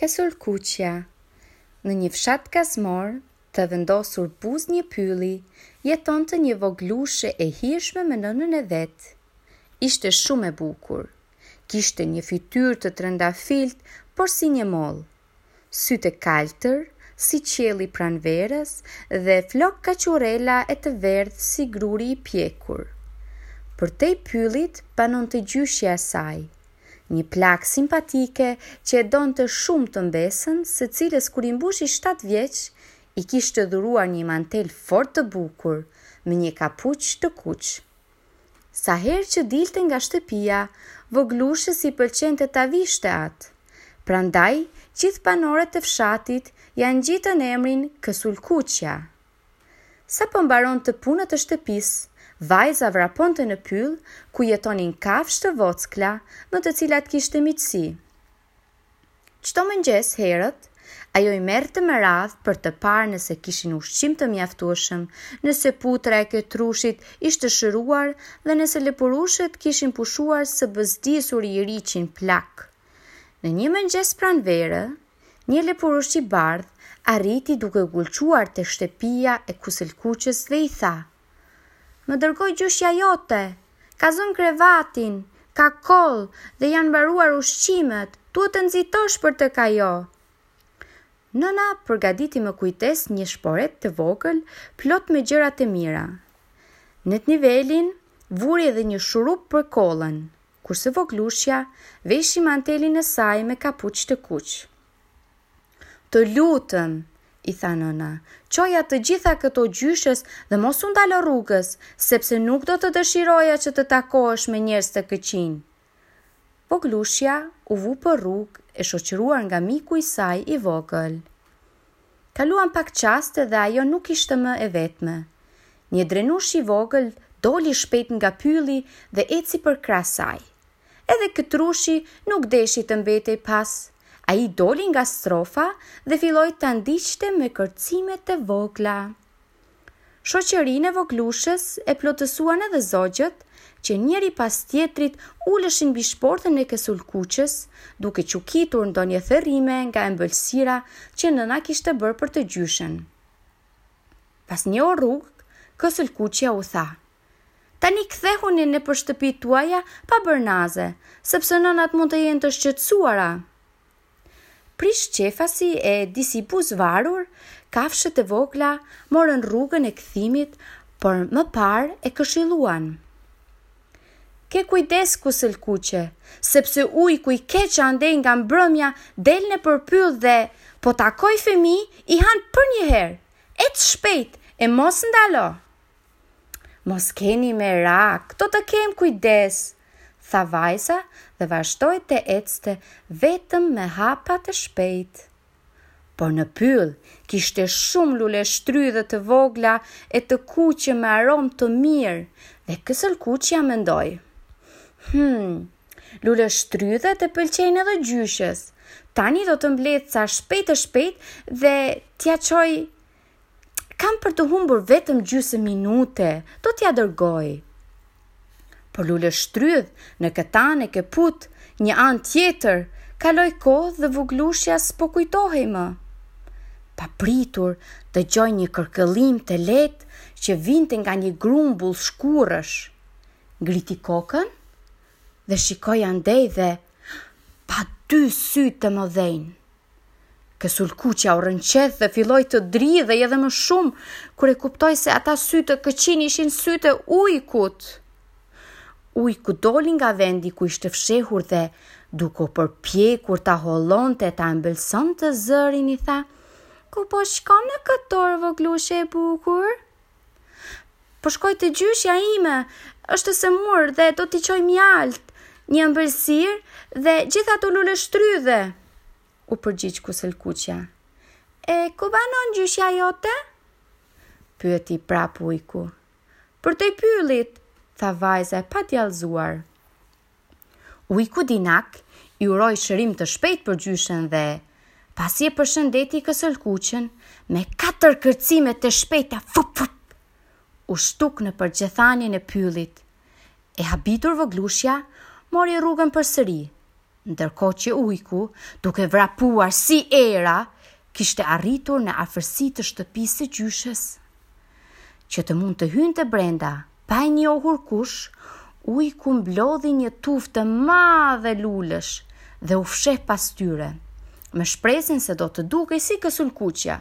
Kësulkuqja, Në një fshat gazmor, të vendosur buzë një pylli, jetonte një vogëlushe e hirshme me nënën e vet. Ishte shumë e bukur. Kishte një fytyrë të trëndafiltë, porsi një mollë. Sytë e kaltër, si qielli i pranverës, dhe flokë kaçurrela e të verdhë si gruri i pjekur. Përtej pyllit banonte gjyshja e saj. Një plakë simpatike që e donte shumë të mbesën, së cilës kur i mbushi shtatë vjeç, i kishte dhuruar një mantel fort të bukur, me një kapuç të kuq. Sa herë që dilte nga shtëpia, vogëlushës i pëlqente ta vishte atë. Prandaj, gjithë banorët e fshatit ia ngjitën emrin Kësulkuqja. Sapo mbaronte punët e shtëpisë, vajza vraponte në pyll ku jetonin kafshë të vockla me të cilat kishte miqësi. Çdo mëngjes herët, ajo i merrte me radhë për të parë nëse kishin ushqim të mjaftueshëm, nëse putra e ketrushit ishte shëruar dhe nëse lepurushët kishin pushuar së bëzdisuri iriqin plak. Në një mëngjes pranvere, Një lepurush i bardhë arriti duke gulçuar te shtëpia e Kësulkuqes dhe i tha, Më dërgoi gjyshja jote! Ka zënë krevatin, ka kollë dhe i janë mbaruar ushqimet, duhet të nxitosh për tek ajo! Nëna përgatiti me kujdes një shportë të vogël plot me gjëra të mira. Në të ndivelin vuri edhe një shurup për kollën, Kurse vogëlushja veshi mantelin e saj me kapuç të kuq. Të lutem, i tha nëna, çoja të gjitha këto gjyshes dhe mos u ndalo rrugës, sepse nuk do të dëshiroja që të takohesh me njerëz të këqij. Vogëlushja u vu për rrugë e shoqëruar nga miku i saj i vogël. Kaluan pak çaste dhe ajo nuk ishte më e vetme. Një drenush i vogël doli shpejt nga pylli dhe eci përkrah saj. Edhe ketrushi nuk deshi të mbetej pas, ai doli nga strofa dhe filloi ta ndiqte me kërcime të vogla. Shoqërinë e vogëlushes e plotësuan edhe zogjtë, që njëri pas tjetrit uleshin mbi shportën e Kësulkuqes, duke çukitur ndonjë thërrime nga ëmbëlsira që nëna kishte bërë për të gjyshen. Pas një ore rrugë, Kësulkuqja u tha, Tani kthehuni nëpër shtëpitë tuaja pa bërë naze, sepse nënat mund të jenë të shqetësuara. Prishqejfas e disi buzëvarur, kafshët e vogla morën rrugën e kthimit, por më parë e këshilluan. Ke kujdes Kësulkuqe, sepse ujku i keq andej nga mbrëmja del nëpër pyll dhe, po takoi fëmijë, i han përnjëherë! Ec shpejt e mos ndalo! Mos keni merak, do të kem kujdes, tha vajza dhe vazhdoi të ecte vetëm me hapa të shpejtë. Por në pyll kishte shumë luleshtrydhe të vogla e të kuqe me aromë të mirë dhe Kësulkuqja mendoi. Hmm, luleshtrydhet i pëlqejnë edhe gjyshes. Tani do të mbledh ca shpejt e shpejt dhe t'ia çoj Kam për të humbur vetëm gjysmë minute, do t'ia dërgoj. Por luleshtrydhe, në këtë anë e këput në anën tjetër, kaloi kohë dhe voglushja s'po kujtohej më. Papritur, dëgjoi një kërkëllim të lehtë që vinte nga një grumbull shkurresh. Ngriti kokën dhe shikoi andej dhe pa dy sy të mëdhenj. Kësulkuqja u rrënqeth dhe filloi të dridhej edhe më shumë kur e kuptoi se ata sy të këqinj ishin sytë e ujkut. Ujku doli nga vendi ku ishte fshehur dhe duke u përpjekur ta hollonte ta ëmbëlsonte zërin i tha: "Ku po shkon në këtë orë voglushe e bukur?" Po shkoj te gjyshja ime, është e sëmurë dhe do t'i çoj mjaltë, një ëmbëlsirë dhe gjithë këto luleshtrydhe, u përgjigj Kësulkuqja. E ku banon gjyshja jote? Pyeti prapë ujku. Përtej pyllit, tha vajza e padjallëzuar. Ujku dinak i uroi shërim të shpejtë për gjyshen dhe, pasi e përshëndeti Kësulkuqen me katër kërcime të shpejta fup fup, u zhduk nëpër gjethnajën e pyllit. E habitur voglushja mori rrugën përsëri, ndërkohë që ujku, duke vrapuar si era, kishte arritur në afërsi të shtëpisë së gjyshes. Që të mund të hynte brenda, Pa e njohur kush, ujku mblodhi një tufë të madhe lulesh dhe u fsheh pas tyre, me shpresën se do të dukej si Kësulkuqja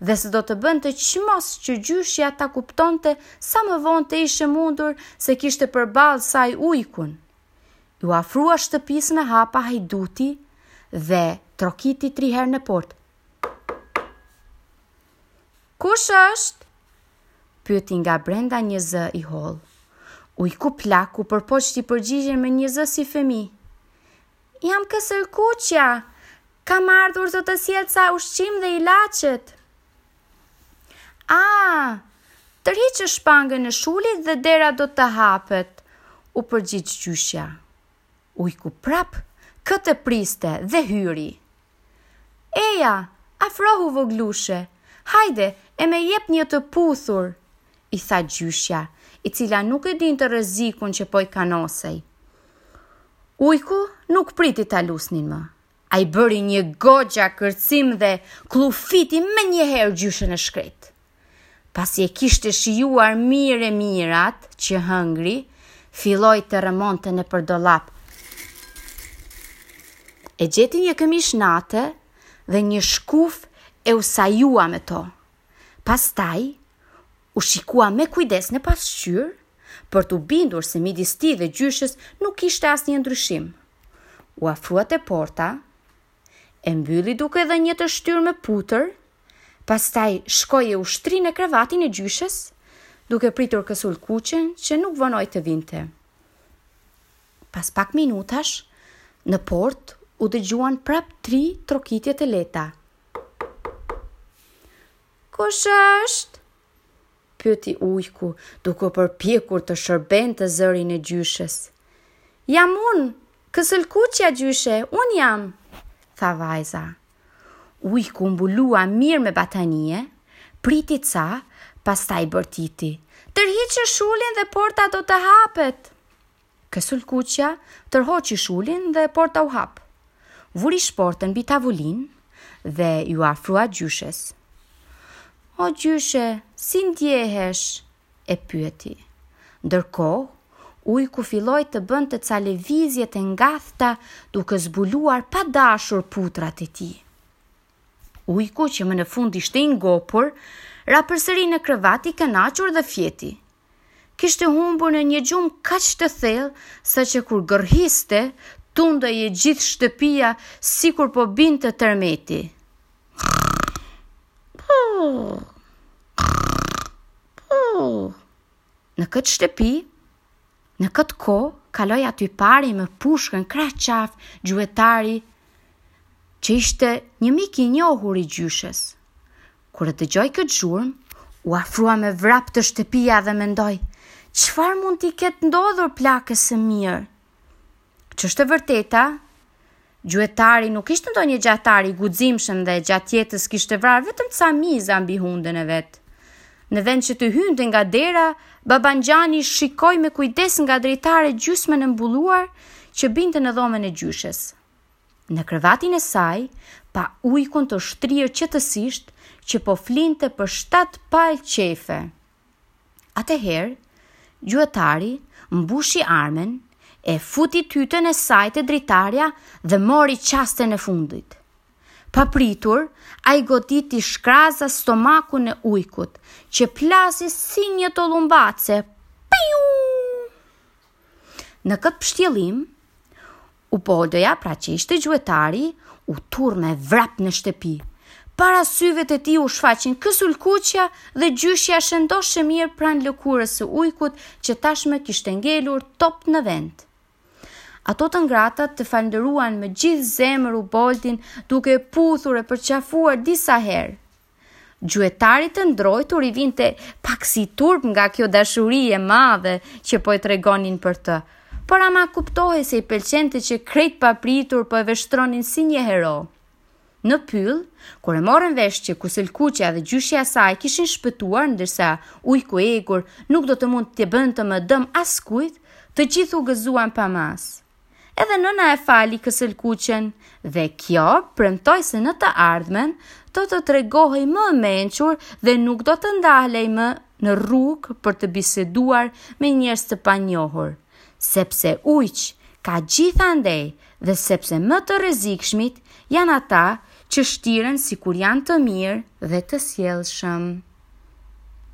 dhe se do të bënte çmos që gjyshja ta kuptonte sa më vonë të ishte e mundur se kishte përballë saj ujkun. Iu afrua shtëpisë me hapa hajduti dhe trokiti tri herë në portë. Kush është? Pyeti nga brenda një zë i hollë. Ujku plak u përpoq t'i përgjigjej me një zë si fëmijë. Jam Kësulkuqja, kam ardhur të të sjell ca ushqim dhe ilaçet. A, tërhiqe spangon e shulit dhe dera do të hapet, u përgjigj gjyshja. Ujku prapë këtë priste dhe hyri. Eja, afrohu voglushe, hajde e me jep një të puthur, i tha gjyshja, e cila nuk e dinte rrezikun që po i kanosej. Ujku nuk priti ta lusnin më. Ai bëri një goxha kërcim dhe kllufiti menjëherë gjyshen e shkretë. Pasi e kishte shijuar mirë e mirë atë që hëngri, filloi të rrëmonte nëpër dollap. E gjeti një këmishë nate dhe një skufje e u sajua me to. Pastaj, U shikua me kujdes në pasqyrë për t'u bindur se midis tij dhe gjyshes nuk kishte asnjë ndryshim. U afrua te porta, e mbylli duke dhënë një të shtyrë me putër, pastaj shkoi e u shtri në krevatin e gjyshes, duke pritur Kësulkuqen që nuk vonoi të vinte. Pas pak minutash, në portë u dëgjuan prapë tri trokitje të lehta. Kush është? Pyeti ujku, duke u përpjekur të shëmbëllente zërin e gjyshes. Jam unë, Kësulkuqja gjyshe, unë jam, tha vajza. Ujku u mbulua mirë me batanije, priti ca, pastaj bërtiti. Tërhiqe shulin dhe porta do të hapet. Kësulkuqja tërhoqi shulin dhe porta u hap. Vuri shportën mbi tavolinë dhe iu afrua gjyshes. O gjyshe, si ndjehesh? e pyeti. Ndërkohë, ujku filloi të bënte ca lëvizje të ngathta duke zbuluar pa dashur putrat e tij. Ujku që më në fund ishte i ngopur, ra përsëri në krevat i kënaqur dhe fjeti. Kishte humbur në një gjumë kaq të thellë, saqë kur gërrhiste, tundej e gjithë shtëpia sikur po binte tërmeti. Në këtë shtëpi, në këtë kohë, kaloi aty pari me pushkën krahaqafë gjuetari që ishte një mik i njohur i gjyshes. Kur e dëgjoi këtë zhurmë, u afrua me vrap te shtëpia dhe mendoi, çfarë mund t'i ketë ndodhur plakës së mirë? Ç'është e vërteta, gjuetari nuk ishte ndonjë gjahtar i guximshëm dhe gjatë jetës kishte vrarë vetëm ca miza mbi hundën e vet. Në vend që të hynte nga dera, babaxhani shikoi me kujdes nga dritarja gjysmë e mbuluar që binte në dhomën e gjyshes. në krevatin e saj, pa ujkun të shtrirë qetësisht që po flinte për shtatë palë qejfe. Atëherë, gjuetari mbushi armën, e futi tytën e saj te dritarja dhe mori çastin e fundit. Papritur, ai goditi shkarazi stomakun e ujkut, që plasi si një tullumbace. Piu! Në këtë pështjellim, Ubaldoja pra që ishte gjuetari, u turr me vrap në shtëpi. Para syve të tij u shfaqën Kësulkuqja dhe gjyshja shëndoshë e mirë pranë lëkurës së ujkut që tashmë kishte ngelur top në vend. Ato të ngratat e falënderuan me gjithë zemër Ubaldon duke e puthur e përqafuar disa herë. Gjuetarit të ndrojtur i vinte pak si turp nga kjo dashuri e madhe që po e tregonin për të. Por ama kuptohej se i pëlqente që krejt papritur po e vështronin si një hero. Në pyll, kur e morën vesh që Kësulkuqja dhe gjyshja e saj kishin shpëtuar, ndërsa ujku i egër nuk do të mund të bënte më dëm askujt, të gjithë u gëzuan pa masë. Edhe nëna e fali Kësulkuqen dhe kjo premtoi se në të ardhmen do të tregohej më e mençur dhe nuk do të ndalej më në rrugë për të biseduar me njerëz të panjohur, sepse ujq ka gjithandej dhe sepse më të rrezikshmit janë ata që shtiren sikur janë të mirë dhe të sjellshëm.